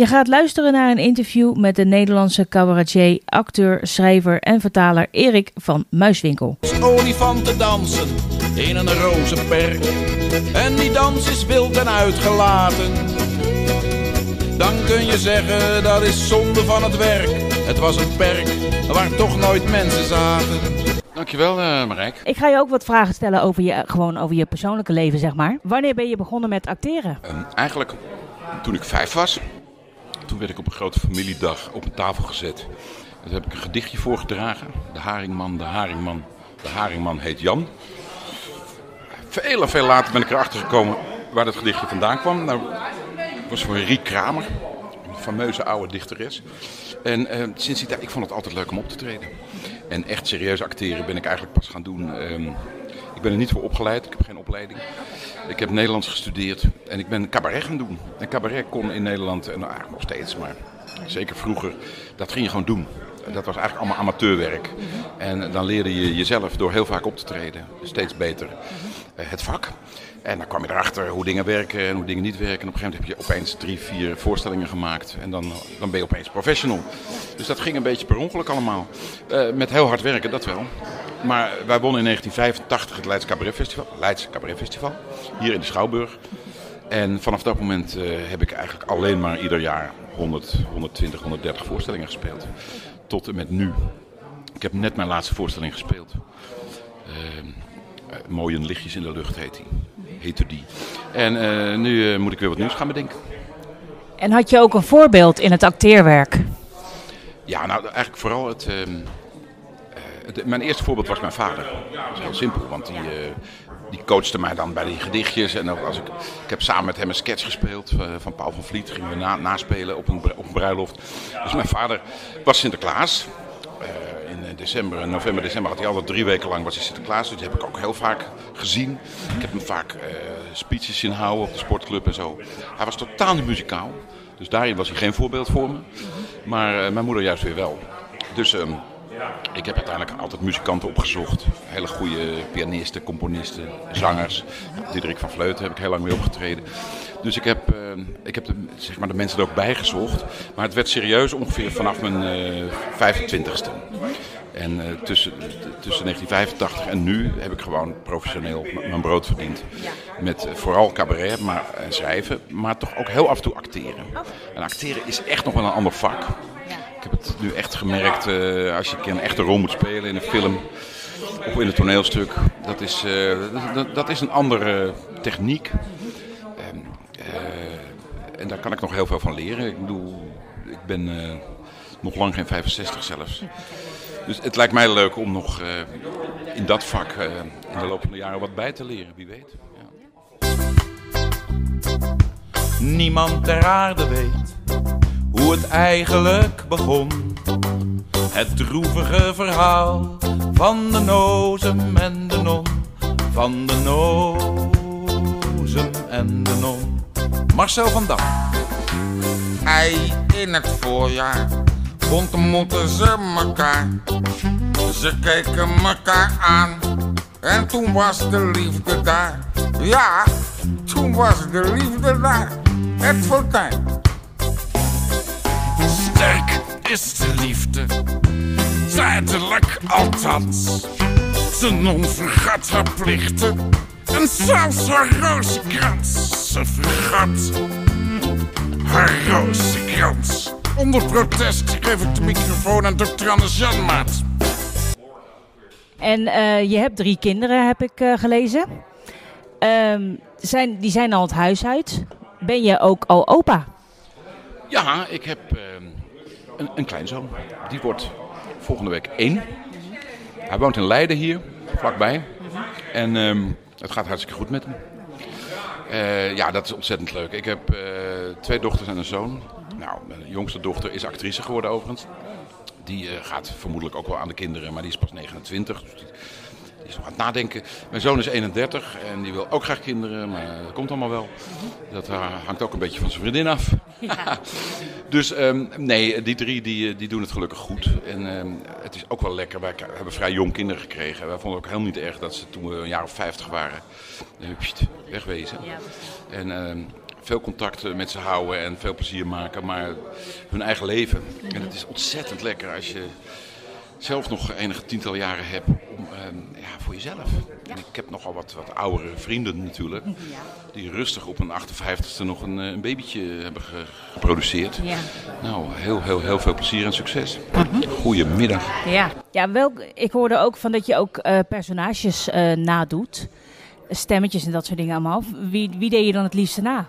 Je gaat luisteren naar een interview met de Nederlandse cabaretier, acteur, schrijver en vertaler Erik van Muiswinkel. Olifanten dansen in een rozenperk. En die dans is wild en uitgelaten. Dan kun je zeggen dat is zonde van het werk. Het was een perk waar toch nooit mensen zaten. Dankjewel, uh, Marijk. Ik ga je ook wat vragen stellen over je, gewoon over je persoonlijke leven, zeg maar. Wanneer ben je begonnen met acteren? Um, eigenlijk toen ik vijf was. Toen werd ik op een grote familiedag op een tafel gezet. Daar heb ik een gedichtje voorgedragen. De Haringman, de Haringman, de Haringman heet Jan. Veel en veel later ben ik erachter gekomen waar dat gedichtje vandaan kwam. Nou, het was voor Riek Kramer, een fameuze oude dichteres. En uh, sinds die tijd, ik vond het altijd leuk om op te treden. En echt serieus acteren ben ik eigenlijk pas gaan doen. Uh, ik ben er niet voor opgeleid, ik heb geen opleiding. Ik heb Nederlands gestudeerd en ik ben cabaret gaan doen. En cabaret kon in Nederland, en nou, nog steeds, maar zeker vroeger, dat ging je gewoon doen. Dat was eigenlijk allemaal amateurwerk. En dan leerde je jezelf door heel vaak op te treden, steeds beter, het vak. En dan kwam je erachter hoe dingen werken en hoe dingen niet werken. En op een gegeven moment heb je opeens drie, vier voorstellingen gemaakt. En dan, dan ben je opeens professional. Dus dat ging een beetje per ongeluk allemaal. Uh, met heel hard werken, dat wel. Maar wij wonnen in 1985 het Leids Cabaret Festival. Leids Cabaret Festival. Hier in de Schouwburg. En vanaf dat moment uh, heb ik eigenlijk alleen maar ieder jaar 100, 120, 130 voorstellingen gespeeld. Tot en met nu. Ik heb net mijn laatste voorstelling gespeeld. Uh, mooie lichtjes in de lucht heet die. Heette die. En uh, nu moet ik weer wat nieuws gaan bedenken. En had je ook een voorbeeld in het acteerwerk? Ja, nou eigenlijk vooral het... mijn eerste voorbeeld was mijn vader. Dat is heel simpel, want die, die coachte mij dan bij die gedichtjes. En als ik, ik heb samen met hem een sketch gespeeld van Paul van Vliet. Gingen we na, naspelen op een, op een bruiloft. Dus mijn vader was Sinterklaas. Uh, in december, november, december had hij altijd drie weken lang was hij Sinterklaas. Dus die heb ik ook heel vaak gezien. Ik heb hem vaak speeches zien houden op de sportclub en zo. Hij was totaal niet muzikaal. Dus daarin was hij geen voorbeeld voor me. Maar mijn moeder juist weer wel. Dus... Um, ik heb uiteindelijk altijd muzikanten opgezocht. Hele goede pianisten, componisten, zangers. Diederik van Vleuten heb ik heel lang mee opgetreden. Dus ik heb, uh, ik heb de, zeg maar de mensen er ook bij gezocht. Maar het werd serieus ongeveer vanaf mijn uh, 25ste. En uh, tussen, tussen 1985 en nu heb ik gewoon professioneel mijn brood verdiend. Met vooral cabaret maar, en schrijven, maar toch ook heel af en toe acteren. En acteren is echt nog wel een ander vak. Ik heb het nu echt gemerkt, uh, als je een echte rol moet spelen in een film of in een toneelstuk. Dat is, uh, dat, is een andere techniek. En, uh, en daar kan ik nog heel veel van leren. Ik bedoel, ik ben nog lang geen 65 zelfs. Dus het lijkt mij leuk om nog in dat vak in de loop van de jaren wat bij te leren, wie weet. Ja. Niemand ter aarde weet hoe het eigenlijk begon. Het droevige verhaal van de nozem en de non, van de nozem en de non. Marcel van Dam. Ei, in het voorjaar ontmoeten ze elkaar. Ze keken elkaar aan en toen was de liefde daar. Ja, toen was de liefde daar. Het fontein. Sterk is de liefde, tijdelijk althans. De non vergat haar plichten en zelfs haar rozenkrans. Ze vergat haar rozenkrans. Onder protest geef ik de microfoon aan dokter Anders Janmaat. En uh, je hebt drie kinderen, heb ik uh, gelezen. Um, zijn, die zijn al het huis uit. Ben je ook al opa? Ja, ik heb uh, een, een kleinzoon. Die wordt volgende week één. Hij woont in Leiden hier, vlakbij. En um, het gaat hartstikke goed met hem. Uh, ja, dat is ontzettend leuk. Ik heb uh, twee dochters en een zoon. Nou, mijn jongste dochter is actrice geworden overigens. Die uh, gaat vermoedelijk ook wel aan de kinderen, maar die is pas 29. Dus die is nog aan het nadenken. Mijn zoon is 31 en die wil ook graag kinderen, maar dat komt allemaal wel. Dat hangt ook een beetje van zijn vriendin af. Ja. dus um, nee, die drie die, die doen het gelukkig goed. En um, het is ook wel lekker. Wij hebben vrij jong kinderen gekregen. Wij vonden het ook helemaal niet erg dat ze toen we een jaar of 50 waren, pst, wegwezen. En um, veel contact met ze houden en veel plezier maken, maar hun eigen leven. En het is ontzettend lekker als je zelf nog enige tiental jaren hebt om, eh, ja, voor jezelf. En ik heb nogal wat, wat oudere vrienden natuurlijk, die rustig op een 58ste nog een, eh, een babytje hebben ge- geproduceerd. Ja. Nou, heel, heel, heel veel plezier en succes. Goedemiddag. Ja, ja welk, ik hoorde ook van dat je ook eh, personages eh, nadoet. Stemmetjes en dat soort dingen allemaal. Wie, wie deed je dan het liefste na?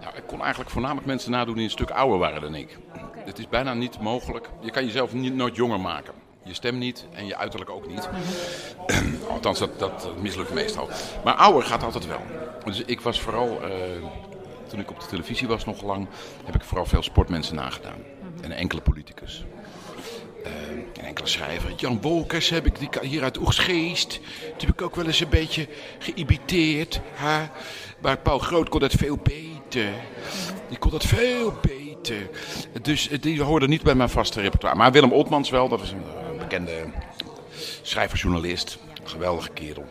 Nou, ik kon eigenlijk voornamelijk mensen nadoen die een stuk ouder waren dan ik. Het is bijna niet mogelijk. Je kan jezelf niet, nooit jonger maken. Je stem niet en je uiterlijk ook niet. Althans, dat, dat mislukt meestal. Maar ouder gaat altijd wel. Dus ik was vooral, eh, toen ik op de televisie was nog lang, heb ik vooral veel sportmensen nagedaan. En enkele politicus. Eh, en enkele schrijver. Jan Wolkers heb ik die hier uit Oegsgeest. Die heb ik ook wel eens een beetje geïmiteerd. Hè? Maar Paul Groot kon dat veel beter. Die kon dat veel beter. Dus eh, die hoorde niet bij mijn vaste repertoire. Maar Willem Oltmans wel, dat was een bekende schrijver-journalist. Geweldige kerel.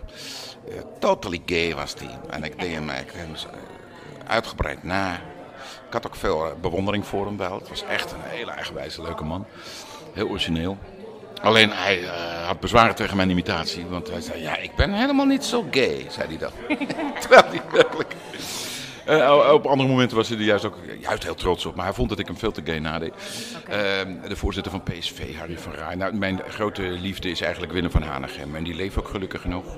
Eh, totally gay was die. En ik deed hem uitgebreid na. Ik had ook veel eh, bewondering voor hem wel. Het was echt een hele eigenwijze, leuke man. Heel origineel. Alleen hij eh, had bezwaren tegen mijn imitatie. Want hij zei, ja, ik ben helemaal niet zo gay, zei hij dan. Terwijl hij werkelijk... Eh, op andere momenten was hij er juist ook juist heel trots op. Maar hij vond dat ik hem veel te gay nadeed. Eh, de voorzitter van PSV, Harry van Rij. Nou, mijn grote liefde is eigenlijk Willem van Hanegem. En die leeft ook gelukkig nog.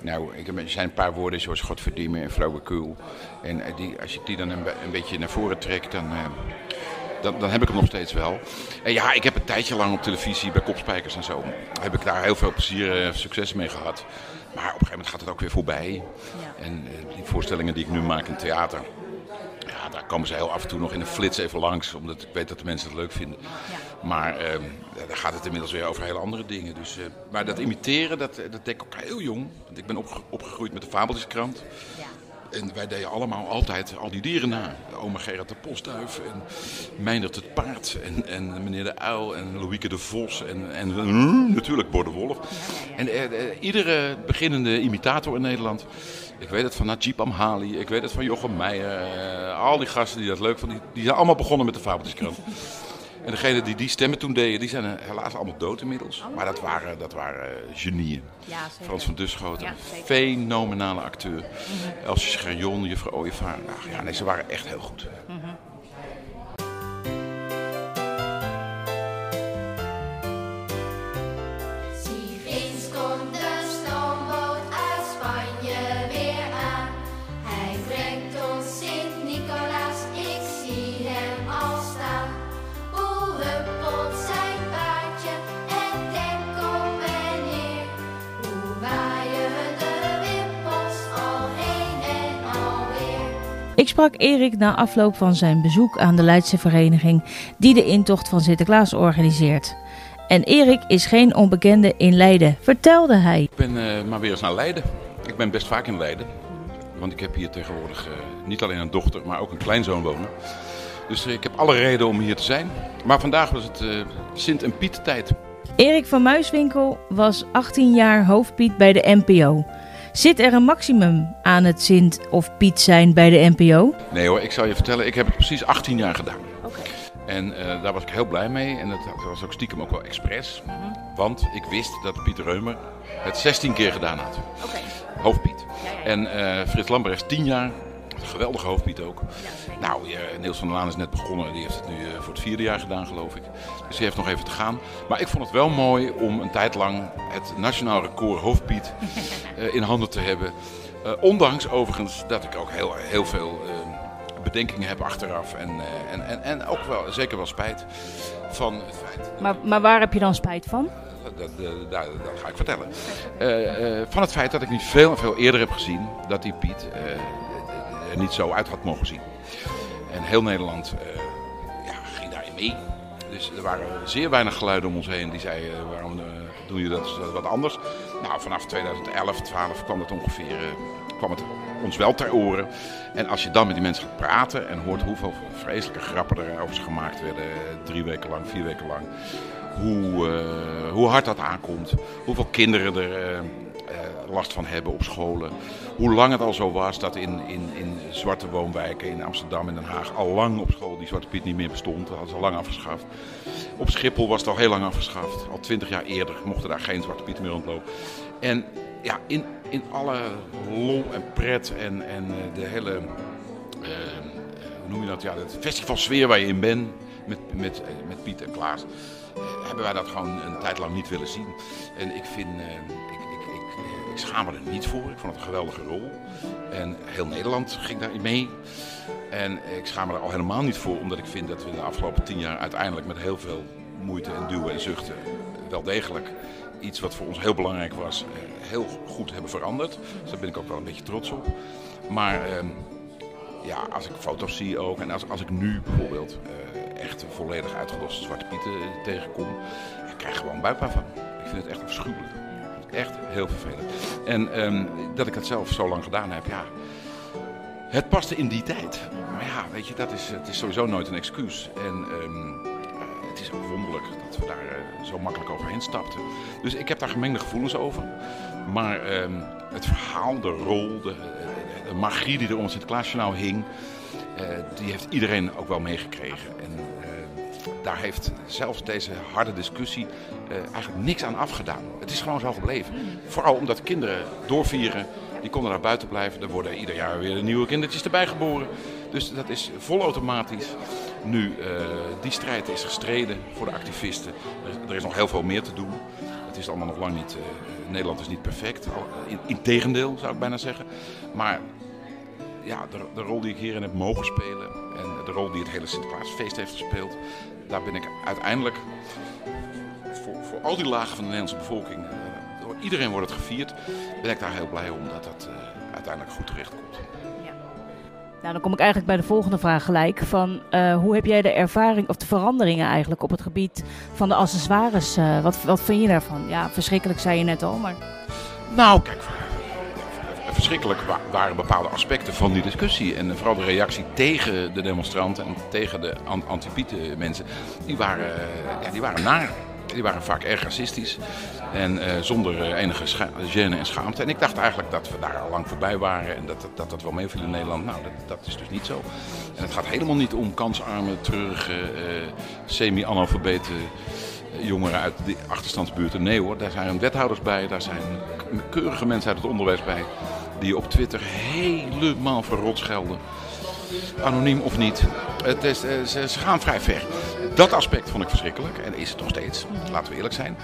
Nou, ik heb, er zijn een paar woorden zoals godverdieme en flauwekul. En eh, die, als je die dan een beetje naar voren trekt, dan, eh, dan, dan heb ik hem nog steeds wel. En ja, ik heb een tijdje lang op televisie bij Kopspijkers en zo. Heb ik daar heel veel plezier en succes mee gehad. Maar op een gegeven moment gaat het ook weer voorbij. En eh, die voorstellingen die ik nu maak in theater. Ja, daar komen ze heel af en toe nog in een flits even langs. Omdat ik weet dat de mensen het leuk vinden. Maar ehm, daar gaat het inmiddels weer over hele andere dingen. Dus, eh, maar dat imiteren, dat, dat deed ik ook heel jong. Want ik ben opge- opgegroeid met de Fabeltjeskrant. En wij deden allemaal altijd al die dieren na. Oma Gerard de Postduif en Meindert het Paard en, en meneer de Uil en Louieke de Vos en, en mm, natuurlijk Bor de Wolf. En eh, eh, iedere beginnende imitator in Nederland, ik weet het van Najib Amhali, ik weet het van Jochem Meijer, eh, al die gasten die dat leuk vonden, die, die zijn allemaal begonnen met de Fabeltjeskrant. En degenen die die stemmen toen deden, die zijn eh, helaas allemaal dood inmiddels. Maar dat waren, dat waren eh, genieën. Ja, zeker. Frans van Duschoten, Ja, fenomenale acteur. Elsje Scherjon, juffrouw Ooyevaar. Nou, ja, nee, ze waren echt heel goed. Zie, Ik sprak Erik na afloop van zijn bezoek aan de Leidse vereniging die de intocht van Sinterklaas organiseert. En Erik is geen onbekende in Leiden, vertelde hij. Ik ben eh, maar weer eens naar Leiden. Ik ben best vaak in Leiden. Want ik heb hier tegenwoordig eh, niet alleen een dochter, maar ook een kleinzoon wonen. Dus eh, ik heb alle reden om hier te zijn. Maar vandaag was het Sint en Piet tijd. Erik van Muiswinkel was 18 jaar hoofdpiet bij de NPO. Zit er een maximum aan het Sint of Piet zijn bij de NPO? Nee hoor, ik zal je vertellen, ik heb het precies 18 jaar gedaan. En eh, daar was ik heel blij mee. En dat was ook stiekem ook wel expres. Want ik wist dat Pieter Reumer het 16 keer gedaan had. Hoofdpiet. En eh, Frits Lambrechts 10 jaar. Geweldige hoofdpiet ook. nou, Niels van der Laan is net begonnen. Die heeft het nu eh, voor het vierde jaar gedaan, geloof ik. Dus die heeft nog even te gaan. Maar ik vond het wel mooi om een tijd lang het nationaal record hoofdpiet eh, in handen te hebben. Eh, ondanks overigens dat ik ook heel, heel veel bedenkingen heb achteraf. En, en, en, en ook wel, zeker wel spijt van het feit. Maar, maar waar heb je dan spijt van? Dat, dat, dat, dat- dat ga ik vertellen. Van het feit dat ik niet veel en veel eerder heb gezien dat die Piet niet zo uit had mogen zien. En heel Nederland eh, ja, ging daarin mee. Dus er waren zeer weinig geluiden om ons heen die zeiden: eh, waarom eh, doe je dat wat anders? Nou, vanaf 2011, 12 kwam het ongeveer. eh, kwam het ons wel ter oren. En als je dan met die mensen gaat praten en hoort hoeveel vreselijke grappen er over ze gemaakt werden, eh, drie weken lang, vier weken lang hoe, eh, hoe hard dat aankomt. Hoeveel kinderen er eh, eh, last van hebben op scholen. Hoe lang het al zo was dat in, in, in zwarte woonwijken in Amsterdam en Den Haag al lang op school die Zwarte Piet niet meer bestond. Dat hadden ze al lang afgeschaft. Op Schiphol was het al heel lang afgeschaft. Al twintig jaar eerder mochten daar geen Zwarte Piet meer rondlopen. En ja, in, in alle lol en pret en, en eh, de hele, eh, hoe noem je dat, ja, het festivalsfeer waar je in bent met, met, eh, met Piet en Klaas, eh, hebben wij dat gewoon een tijd lang niet willen zien. En ik vind, eh, ik, schaam me er niet voor. Ik vond het een geweldige rol. En heel Nederland ging daarin mee. En ik schaam me er al helemaal niet voor, omdat ik vind dat we de afgelopen tien jaar uiteindelijk met heel veel moeite en duwen en zuchten wel degelijk iets wat voor ons heel belangrijk was, heel goed hebben veranderd. Dus daar ben ik ook wel een beetje trots op. Maar ehm, ja, als ik foto's zie ook en als, als ik nu bijvoorbeeld eh, echt volledig uitgedoste zwarte pieten tegenkom, ik krijg gewoon buikpijn van. Ik vind het echt afschuwelijk. Echt heel vervelend. En ehm, dat ik het zelf zo lang gedaan heb, ja. Het paste in die tijd. Maar ja, weet je, dat is, het is sowieso nooit een excuus. En ehm, eh, het is ook wonderlijk dat we daar eh, zo makkelijk overheen stapten. Dus ik heb daar gemengde gevoelens over. Maar ehm, het verhaal, de rol, de, de magie die er om het Sinterklaasjournaal hing... eh, die heeft iedereen ook wel meegekregen. En eh, daar heeft zelfs deze harde discussie eh, eigenlijk niks aan afgedaan. Het is gewoon zo gebleven. Vooral omdat kinderen doorvieren, die konden daar buiten blijven. Er worden ieder jaar weer nieuwe kindertjes erbij geboren. Dus dat is vol automatisch. Nu, eh, die strijd is gestreden voor de activisten. Er, is nog heel veel meer te doen. Het is allemaal nog lang niet... eh, Nederland is niet perfect. In, integendeel, zou ik bijna zeggen. Maar ja, de, rol die ik hierin heb mogen spelen en de rol die het hele Sinterklaasfeest heeft gespeeld, daar ben ik uiteindelijk voor, voor al die lagen van de Nederlandse bevolking, eh, door iedereen wordt het gevierd, ben ik daar heel blij om dat dat eh, uiteindelijk goed terecht komt. Nou, dan kom ik eigenlijk bij de volgende vraag gelijk. Van, eh, hoe heb jij de ervaring of de veranderingen eigenlijk op het gebied van de accessoires? wat, wat vind je daarvan? Ja, verschrikkelijk zei je net al, maar... Nou, kijk, verschrikkelijk wa- waren bepaalde aspecten van die discussie. En vooral de reactie tegen de demonstranten en tegen de an- anti-Pieten mensen, die waren, eh, ja, die waren naar. Die waren vaak erg racistisch en eh, zonder eh, enige gêne en schaamte. En ik dacht eigenlijk dat we daar al lang voorbij waren en dat dat, dat, dat wel meeviel in Nederland. Nou, dat, dat is dus niet zo. En het gaat helemaal niet om kansarme, treurige, semi-analfabete jongeren uit de achterstandsbuurten. Nee hoor, daar zijn wethouders bij, daar zijn keurige mensen uit het onderwijs bij. Die op Twitter helemaal verrot schelden. Anoniem of niet. Het is, eh, ze, gaan vrij ver. Dat aspect vond ik verschrikkelijk. En is het nog steeds. Laten we eerlijk zijn.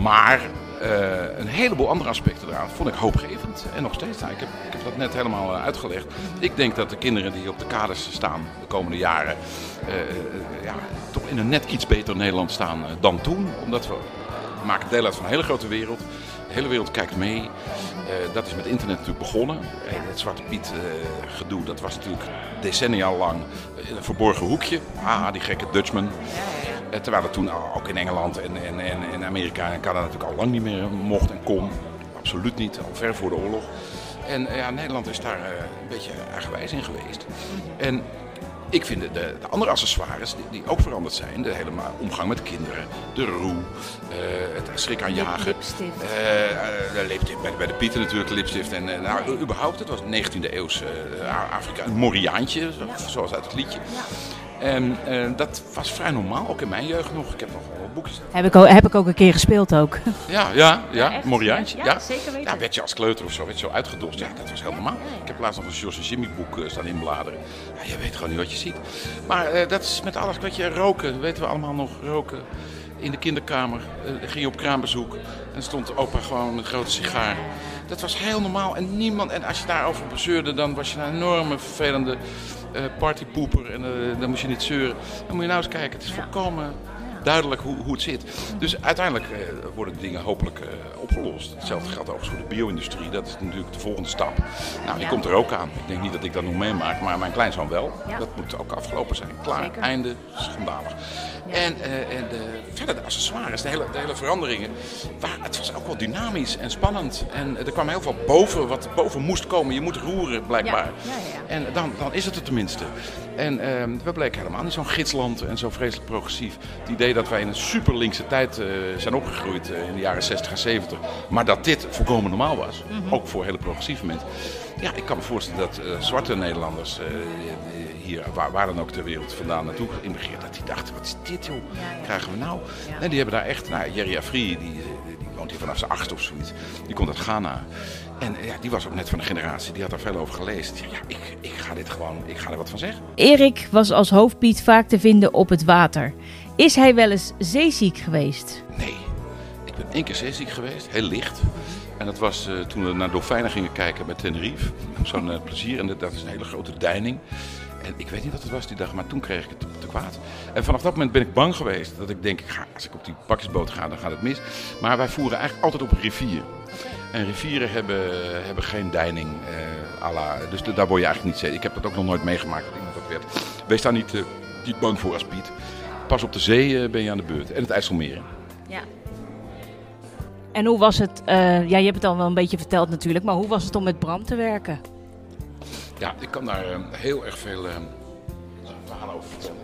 Maar eh, een heleboel andere aspecten eraan vond ik hoopgevend. En nog steeds. Nou, ik, heb, ik heb dat net helemaal eh, uitgelegd. Ik denk dat de kinderen die op de kaders staan de komende jaren... ja, toch in een net iets beter Nederland staan dan toen. Omdat we, we maken deel uit van een hele grote wereld. De hele wereld kijkt mee. Eh, dat is met internet natuurlijk begonnen. Eh, het Zwarte Piet eh, gedoe, dat was natuurlijk decennia lang in een verborgen hoekje. Ah, die gekke Dutchman. Eh, terwijl het toen al- ook in Engeland en, en, en, en Amerika en Canada natuurlijk al lang niet meer mocht en kon. Absoluut niet, al ver voor de oorlog. En eh, ja, Nederland is daar eh, een beetje eigenwijs in geweest. En ik vind de, de, de andere accessoires die, die ook veranderd zijn, de hele omgang met kinderen, de roe, eh, het schrik aan jagen. lipstift. Eh, eh, lipstift, bij, bij de Pieten natuurlijk, lipstift. En eh, nou, überhaupt, het was 19e eeuws eh, A- Afrika, een moriaantje, zo- zoals uit het liedje. En eh, dat was vrij normaal, ook in mijn jeugd nog. Ik heb nog wel boekjes. Heb ik, ook, heb ik ook een keer gespeeld ook. Ja, ja, ja, moriaantje. Ja, Ja, zeker weten. Ja, werd je als kleuter of zo, werd je zo uitgedost. Ja, dat was heel normaal. Ik heb laatst nog een Jos en Jimmy boek eh, staan inbladeren. Ja, je weet gewoon niet wat je ziet. Maar eh, dat is met alles, weet je, roken, weten we allemaal nog, roken. In de kinderkamer ging je op kraambezoek en stond opa gewoon een grote sigaar. Dat was heel normaal en niemand, en als je daarover bezeurde, dan was je een enorme vervelende partypoeper en eh, dan moest je niet zeuren. Dan moet je nou eens kijken, het is volkomen duidelijk hoe, hoe het zit. Dus uiteindelijk eh, worden de dingen hopelijk eh, opgelost. Hetzelfde geldt overigens voor de bio-industrie. Dat is natuurlijk de volgende stap. Nou, die Ja. komt er ook aan. Ik denk niet dat ik dat nog meemaak, maar mijn kleinzoon wel. Ja. Dat moet ook afgelopen zijn. Klaar, Zeker. einde, schandalig. En, eh, en de, verder de accessoires, de hele, de hele veranderingen. Waar, het was ook wel dynamisch en spannend. En er kwam heel veel boven, wat boven moest komen. Je moet roeren, blijkbaar. Ja, ja, ja. En dan, dan is het er tenminste. En ehm, we bleken helemaal niet zo'n gidsland en zo vreselijk progressief. Het idee dat wij in een super linkse tijd eh, zijn opgegroeid eh, in de jaren 60 en 70. Maar dat dit volkomen normaal was. Ook voor hele progressieve mensen. Ja, ik kan me voorstellen dat eh, zwarte Nederlanders eh, hier, waar, waar dan ook ter wereld vandaan naartoe immigreerd, dat die dachten, wat is dit joh, krijgen we nou? En die hebben daar echt, nou, Jerry Afri, die, die, woont hier vanaf zijn acht of zoiets, die komt uit Ghana. En ja, die was ook net van de generatie, die had daar veel over gelezen. Ja, ik, ik ga dit gewoon, ik ga er wat van zeggen. Erik was als hoofdpiet vaak te vinden op het water. Is hij wel eens zeeziek geweest? Nee, ik ben één keer zeeziek geweest, heel licht. En dat was eh, toen we naar dolfijnen gingen kijken bij Tenerife. Zo'n eh, plezier. En dat, is een hele grote deining. En ik weet niet wat het was die dag, maar toen kreeg ik het te, kwaad. En vanaf dat moment ben ik bang geweest. Dat ik denk, ik ga, als ik op die pakjesboot ga, dan gaat het mis. Maar wij voeren eigenlijk altijd op een rivier. En rivieren hebben, hebben geen deining. la, dus daar word je eigenlijk niet zeker. Ik heb dat ook nog nooit meegemaakt dat iemand dat werd. Wees daar niet, niet bang voor als Piet. Pas op de zee ben je aan de beurt. En het IJsselmeer. En hoe was het, eh, ja je hebt het al wel een beetje verteld natuurlijk, maar hoe was het om met Bram te werken? Ja, ik kan daar eh, heel erg veel eh, verhalen over vertellen.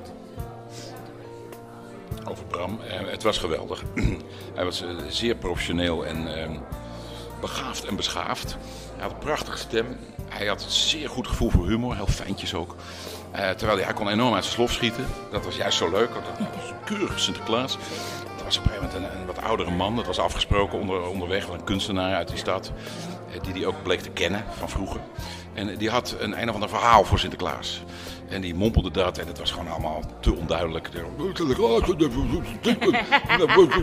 Over Bram. Eh, het was geweldig. Hij was eh, zeer professioneel en eh, begaafd en beschaafd. Hij had een prachtige stem. Hij had een zeer goed gevoel voor humor, heel fijntjes ook. Terwijl hij, kon enorm uit zijn slof schieten. Dat was juist zo leuk, want dat was een keurige Sinterklaas. Was op een gegeven moment een, een wat oudere man. Dat was afgesproken onder, onderweg, een kunstenaar uit die stad. eh, Die die ook bleek te kennen van vroeger. En die had een een of ander verhaal voor Sinterklaas. En die mompelde dat en het was gewoon allemaal te onduidelijk.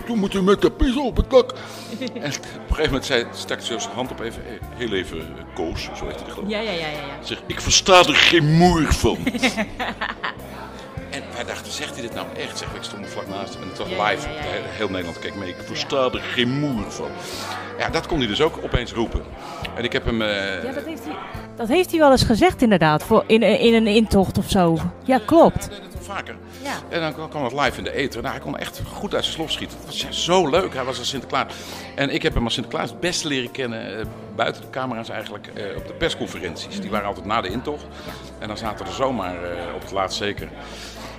Toen moet je met de pizza op het dak. En op een gegeven moment zei, stak hij zo zijn hand op even, eh, heel even eh, Koos, zo heet hij geloof ik. Ja, ja, ja, ja. ja. Zeg, ik versta er geen moer van. En wij dachten, zegt hij dit nou echt? Zeg, ik stond er vlak naast hem en het was Ja, live. ja, ja, Heel Nederland keek mee. Ik versta er geen moer van. Ja, dat kon hij dus ook opeens roepen. En ik heb hem... eh, Ja, dat heeft, hij, dat heeft hij wel eens gezegd inderdaad, voor in, in een intocht of zo. Ja, klopt. Hij vaker. Ja. En dan kwam- het live in de eten. Nou, hij kon echt goed uit zijn slof schieten. Het was ja, zo leuk. Hij was als Sinterklaas. En ik heb hem als Sinterklaas het beste leren kennen, eh, buiten de camera's eigenlijk, eh, op de persconferenties. Die waren altijd na de intocht. En dan zaten er zomaar, eh, op het laatst zeker,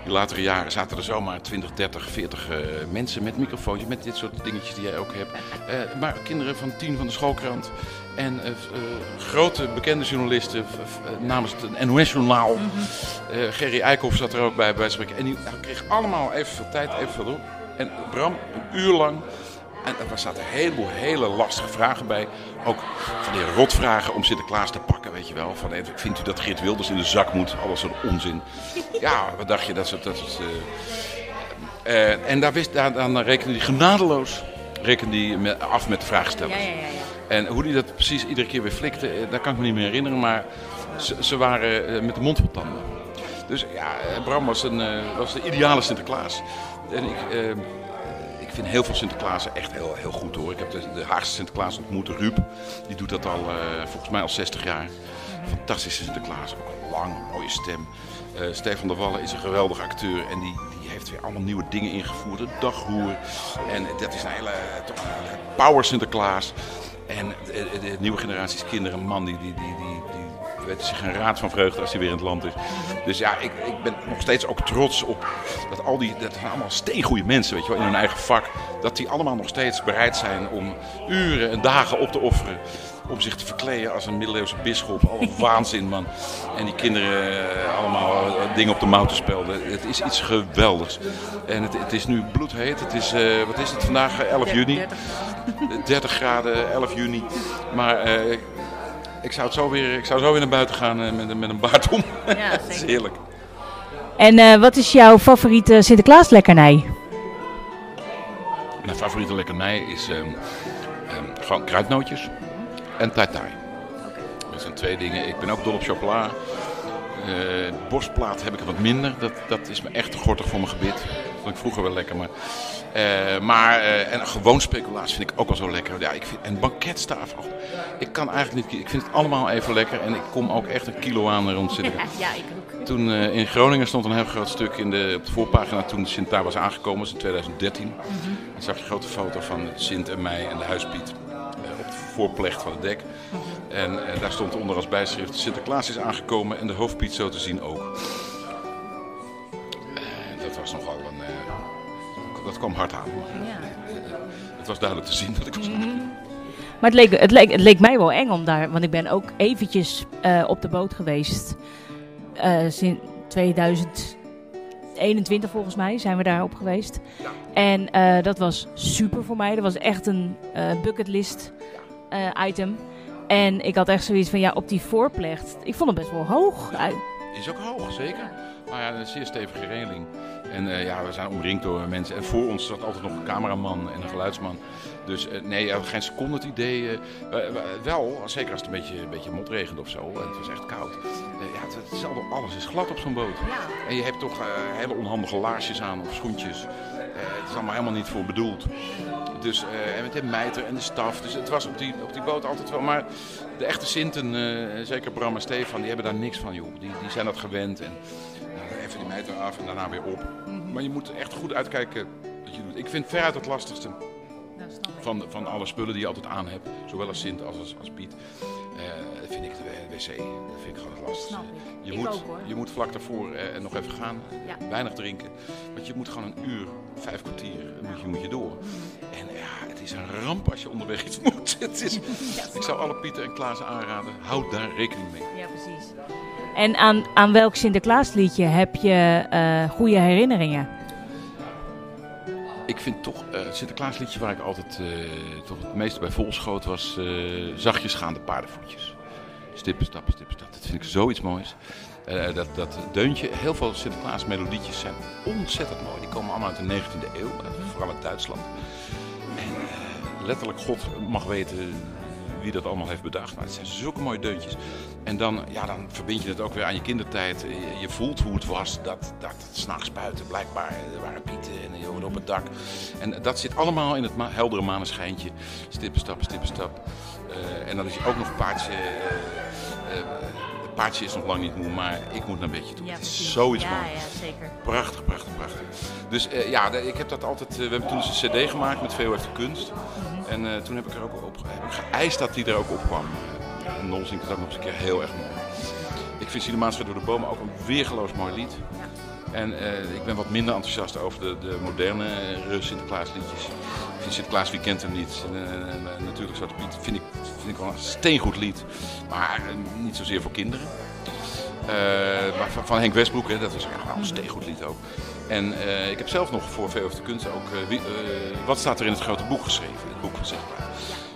in latere jaren, zaten er zomaar 20, 30, 40 eh, mensen met microfoontjes, met dit soort dingetjes die jij ook hebt. Eh, maar kinderen van tien van de schoolkrant. En eh, eh, grote bekende journalisten namens het NOS-journaal. Eh, Gerry Eikhoff zat er ook bij, bij spreken. En die nou, kreeg allemaal evenveel tijd, evenveel op. En Bram, een uur lang. En er zaten een heleboel hele lastige vragen bij. Ook van die rotvragen om Sinterklaas te pakken, weet je wel. Van, eh, vindt u dat Geert Wilders in de zak moet? Alles soort onzin. Ja, wat dacht je? Dat soort... Dat soort eh, eh, en daar wist, daar, dan rekende hij genadeloos rekende hij met, af met de vraagstellers. Ja, ja, ja, ja. En hoe die dat precies iedere keer weer flikte, dat kan ik me niet meer herinneren. Maar ze, ze waren met de mond vol tanden. Dus ja, Bram was, een, was de ideale Sinterklaas. En ik, ik vind heel veel Sinterklaasen echt heel, heel goed hoor. Ik heb de, de Haagse Sinterklaas ontmoet, Ruud. Die doet dat al eh, volgens mij al 60 jaar. Fantastische Sinterklaas, ook lang, mooie stem. Eh, Stefan de Wallen is een geweldige acteur en die, die heeft weer allemaal nieuwe dingen ingevoerd. Het dagroer. En dat is een hele, toch een power Sinterklaas. En de, de nieuwe generaties kinderen, man, die, die, die, die, weten zich een raad van vreugde als hij weer in het land is. Dus ja, ik, ik ben nog steeds ook trots op dat al die, dat zijn allemaal steengoede mensen, weet je wel, in hun eigen vak. Dat die allemaal nog steeds bereid zijn om uren en dagen op te offeren. Om zich te verkleden als een middeleeuwse bisschop. Alle waanzin, man. En die kinderen eh, allemaal eh, dingen op de mouw te spelden. Het is iets geweldigs. En het, het is nu bloedheet. Het is, eh, wat is het vandaag? Eh, 11 juni. 30 graden, 11 juni. Maar ik, zou het zo weer, ik zou zo weer naar buiten gaan eh, met, een- met een baard om. Ja, Het is heerlijk. En eh, wat is jouw favoriete Sinterklaas lekkernij? Mijn favoriete lekkernij is ehm, ehm, gewoon kruidnootjes en tai. Dat zijn twee dingen. Ik ben ook dol op chocola. Eh, borstplaat heb ik er wat minder. Dat, dat is me echt te gortig voor mijn gebit. Vond ik vroeger wel lekker. Maar, eh, maar eh, en gewoon speculaas vind ik ook wel zo lekker. Ja, ik vind, en banketstaaf. oh, ik kan eigenlijk niet. Ik vind het allemaal even lekker. En ik kom ook echt een kilo aan rond zitten. Ja, ik ook. Toen eh, in Groningen stond een heel groot stuk in de, op de voorpagina toen de Sint daar was aangekomen, dat is in 2013. Dan zag je een grote foto van Sint en mij en de huispiet op de voorplecht van het dek. En eh, daar stond onder als bijschrift Sinterklaas is aangekomen en de hoofdpiet zo te zien ook. Dat kwam hard aan. Het was duidelijk te zien dat ik was. Maar het leek, het, leek, het leek mij wel eng om daar, want ik ben ook eventjes eh, op de boot geweest. Eh sinds 2021 volgens mij zijn we daarop geweest. Ja. En eh, dat was super voor mij. Dat was echt een bucketlist item. En ik had echt zoiets van, ja, op die voorplecht. Ik vond het best wel hoog. Is ook hoog, zeker. Maar ja, een zeer stevige regeling. En eh, ja, we zijn omringd door mensen. En voor ons zat altijd nog een cameraman en een geluidsman. Dus eh, nee, geen seconde het idee. eh, we- we- wel, zeker als het een beetje, een beetje motregende of zo. En het was echt koud. Ja, het, het is allemaal- alles is glad op zo'n boot. En je hebt toch hele onhandige laarsjes aan of schoentjes. Het is allemaal helemaal niet voor bedoeld. Dus, en met de mijter en de staf. Dus het was op die, op die boot altijd wel. Maar de echte Sinten, zeker Bram en Stefan, die hebben daar niks van, joh. Die, die zijn dat gewend. En die mijter af en daarna weer op. Maar je moet echt goed uitkijken wat je doet. Ik vind veruit het lastigste van, van alle spullen die je altijd aan hebt. Zowel als Sint als, als, als Piet. eh, vind ik de wc. Dat vind ik gewoon het lastigste. Je, Ik moet, ook, je moet vlak daarvoor eh, nog even gaan. Ja. Weinig drinken. Want je moet gewoon een uur, vijf kwartier moet je, moet je door. En ja, is een ramp als je onderweg iets moet. Het is, ik zou alle Pieter en Klaas aanraden. Houd daar rekening mee. Ja, precies. En aan, aan welk Sinterklaasliedje heb je eh, goede herinneringen? Ik vind toch eh, het Sinterklaasliedje waar ik altijd eh, toch het meeste bij vol schoot was zachtjes gaande paardenvoetjes. Stippen, stappen, stippen, stappen. Dat vind ik zoiets moois. Dat, dat deuntje, heel veel Sinterklaas melodietjes zijn ontzettend mooi. Die komen allemaal uit de 19e eeuw, vooral uit Duitsland. Eh, letterlijk God mag weten wie dat allemaal heeft bedacht. Maar het zijn zulke mooie deuntjes. En dan, ja, dan verbind je het ook weer aan je kindertijd. Je, voelt hoe het was dat, dat s'nachts buiten blijkbaar. Er waren pieten en hoorde op het dak. En dat zit allemaal in het ma- heldere maneschijntje. Stippen, stappen, stippen, stap. Eh, en dan is je ook nog paardje. eh, eh, paardje is nog lang niet moe, maar ik moet naar een beetje toe. het is zoiets ja, moois. Ja, zeker. Prachtig, prachtig, prachtig. Dus eh, ja, ik heb dat altijd. eh, we hebben toen eens een CD gemaakt met VOF de Kunst. En eh, toen heb ik er ook op heb ik geëist dat die er ook op kwam. En Nol zingt het ook nog eens een keer heel erg mooi. Ik vind Cinema's door de bomen ook een weergeloos mooi lied. En eh, ik ben wat minder enthousiast over de, de moderne eh, Sinterklaasliedjes. Ik vind Sinterklaas, wie kent hem niet? Eh, natuurlijk Zwarte Piet vind ik, vind ik wel een steengoed lied. Maar niet zozeer voor kinderen. Maar van, Henk Westbroek, hè, dat was echt wel een steengoed lied ook. En ik heb zelf nog voor VOF de Kunst ook... wat staat er in het grote boek geschreven? Het boek van Sinterklaas.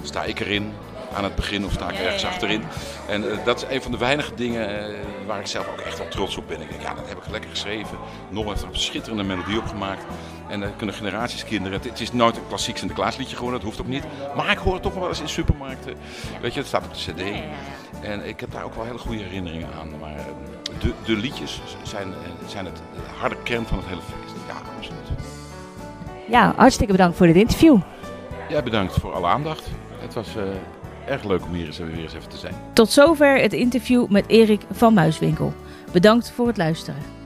Sta ik erin aan het begin of sta ik Ja, ergens ja, ja. achterin? En eh, dat is een van de weinige dingen eh, waar ik zelf ook echt wel trots op ben. Ik denk, ja, dat heb ik lekker geschreven. Nol heeft er een schitterende melodie op gemaakt. En daar kunnen generaties kinderen... Het, het is nooit een klassiek Sinterklaasliedje geworden, dat hoeft ook niet. Maar ik hoor het toch wel eens in supermarkten. Weet je, het staat op de cd. Ja, ja, ja. En ik heb daar ook wel hele goede herinneringen aan. Maar eh, de, de liedjes zijn, eh, zijn het de harde kern van het hele feest. Ja, absoluut. Ja, hartstikke bedankt voor dit interview. Jij bedankt voor alle aandacht. Het was eh, erg leuk om hier eens, weer eens even te zijn. Tot zover het interview met Erik van Muiswinkel. Bedankt voor het luisteren.